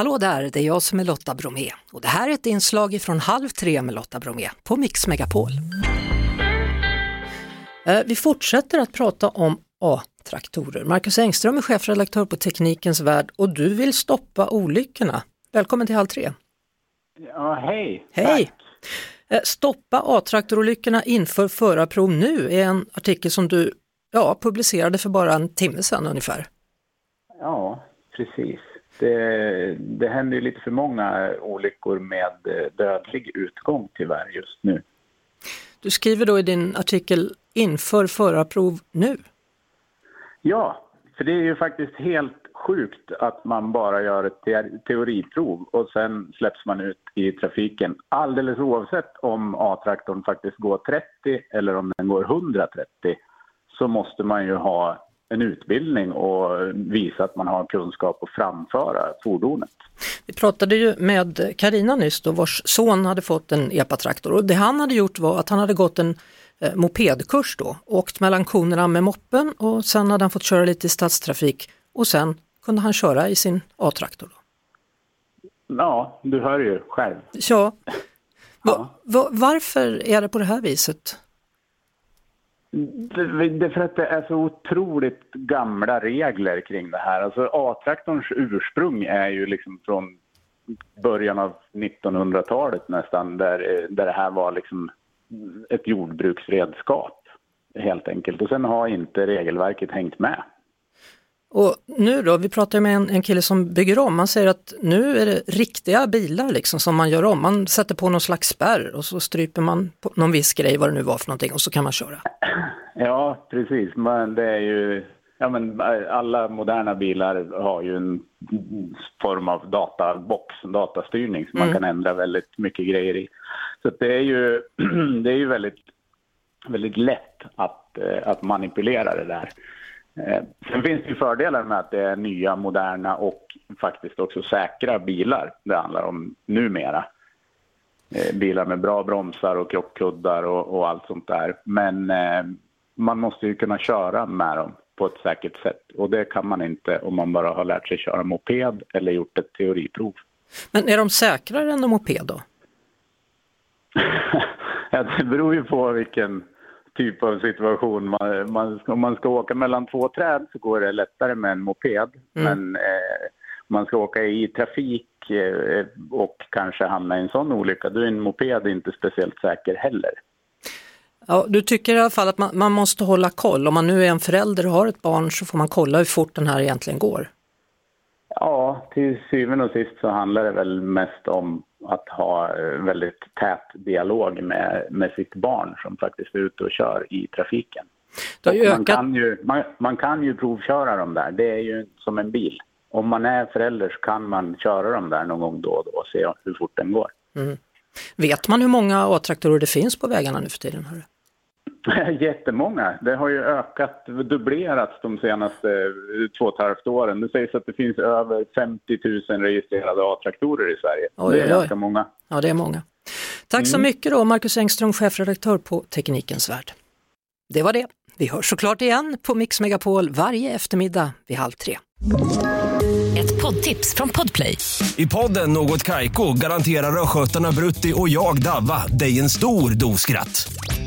Hallå där, det är jag som är Lotta Bromé och det här är ett inslag från Halv tre med Lotta Bromé på Mix Megapol. Eh, vi fortsätter att prata om A-traktorer. Marcus Engström är chefredaktör på Teknikens Värld och du vill stoppa olyckorna. Välkommen till Halv tre. Ja, hej. Hej! Tack. Eh, Stoppa A-traktorolyckorna inför förarprov nu är en artikel som du ja, publicerade för bara en timme sedan ungefär. Ja, precis. Det, det händer ju lite för många olyckor med eh, dödlig utgång tyvärr just nu. Du skriver då i din artikel inför förarprov nu. Ja, för det är ju faktiskt helt sjukt att man bara gör ett te- teoriprov och sen släpps man ut i trafiken alldeles oavsett om A-traktorn faktiskt går 30 eller om den går 130 så måste man ju ha en utbildning och visa att man har kunskap att framföra fordonet. Vi pratade ju med Karina nyss då, vars son hade fått en epatraktor och det han hade gjort var att han hade gått en eh, mopedkurs då, åkt mellan konerna med moppen och sen hade han fått köra lite i stadstrafik och sen kunde han köra i sin A-traktor. Ja, du hör ju själv. Ja, va, va, varför är det på det här viset? Det är för att det är så otroligt gamla regler kring det här. Alltså A-traktorns ursprung är ju liksom från början av 1900-talet nästan där, där det här var liksom ett jordbruksredskap helt enkelt. Och sen har inte regelverket hängt med. Och nu då, vi pratade med en, en kille som bygger om, han säger att nu är det riktiga bilar liksom som man gör om. Man sätter på någon slags spärr och så stryper man på någon viss grej, vad det nu var för någonting, och så kan man köra. Ja, precis. Men det är ju... Ja, men alla moderna bilar har ju en form av databox, datastyrning som man kan ändra väldigt mycket grejer i. Så det är ju, det är ju väldigt, väldigt lätt att, eh, att manipulera det där. Eh, Sen finns det ju fördelar med att det är nya, moderna och faktiskt också säkra bilar det handlar om numera. Eh, Bilar med bra bromsar och krockkuddar och, och allt sånt där. Men eh, man måste ju kunna köra med dem på ett säkert sätt. Och det kan man inte om man bara har lärt sig köra moped eller gjort ett teoriprov. Men är de säkrare än en moped då? det beror ju på vilken typ av situation. Man, man, om man ska åka mellan två träd så går det lättare med en moped. Men eh, om man ska åka i trafik eh, och kanske hamna i en sån olycka, då är en moped inte speciellt säker heller. Ja, du tycker i alla fall att man, man måste hålla koll. Om man nu är en förälder och har ett barn så får man kolla hur fort den här egentligen går. Ja, till syvende och sist så handlar det väl mest om att ha väldigt tät dialog med, med sitt barn som faktiskt är ute och kör i trafiken. Man, kan ju, man, man kan ju provköra dem där, det är ju som en bil. Om man är förälder så kan man köra dem där någon gång då och då och se hur fort den går. vet man hur många A-traktorer det finns på vägarna nu för tiden? Hörru? Jättemånga. Det har ju ökat, dubblerats de senaste eh, två och ett halvt åren. Det sägs att det finns över 50 000 registrerade A-traktorer i Sverige. Oj, det är oj, ganska många. Ja, det är många. Tack så mycket då, Marcus Engström, chefredaktör på Teknikens Värld. Det var det. Vi hörs såklart igen på Mix Megapol varje eftermiddag vid halv tre. Ett poddtips från Podplay. I podden Något Kaiko garanterar östgötarna Brutti och jag, Davva, dig en stor dos skratt.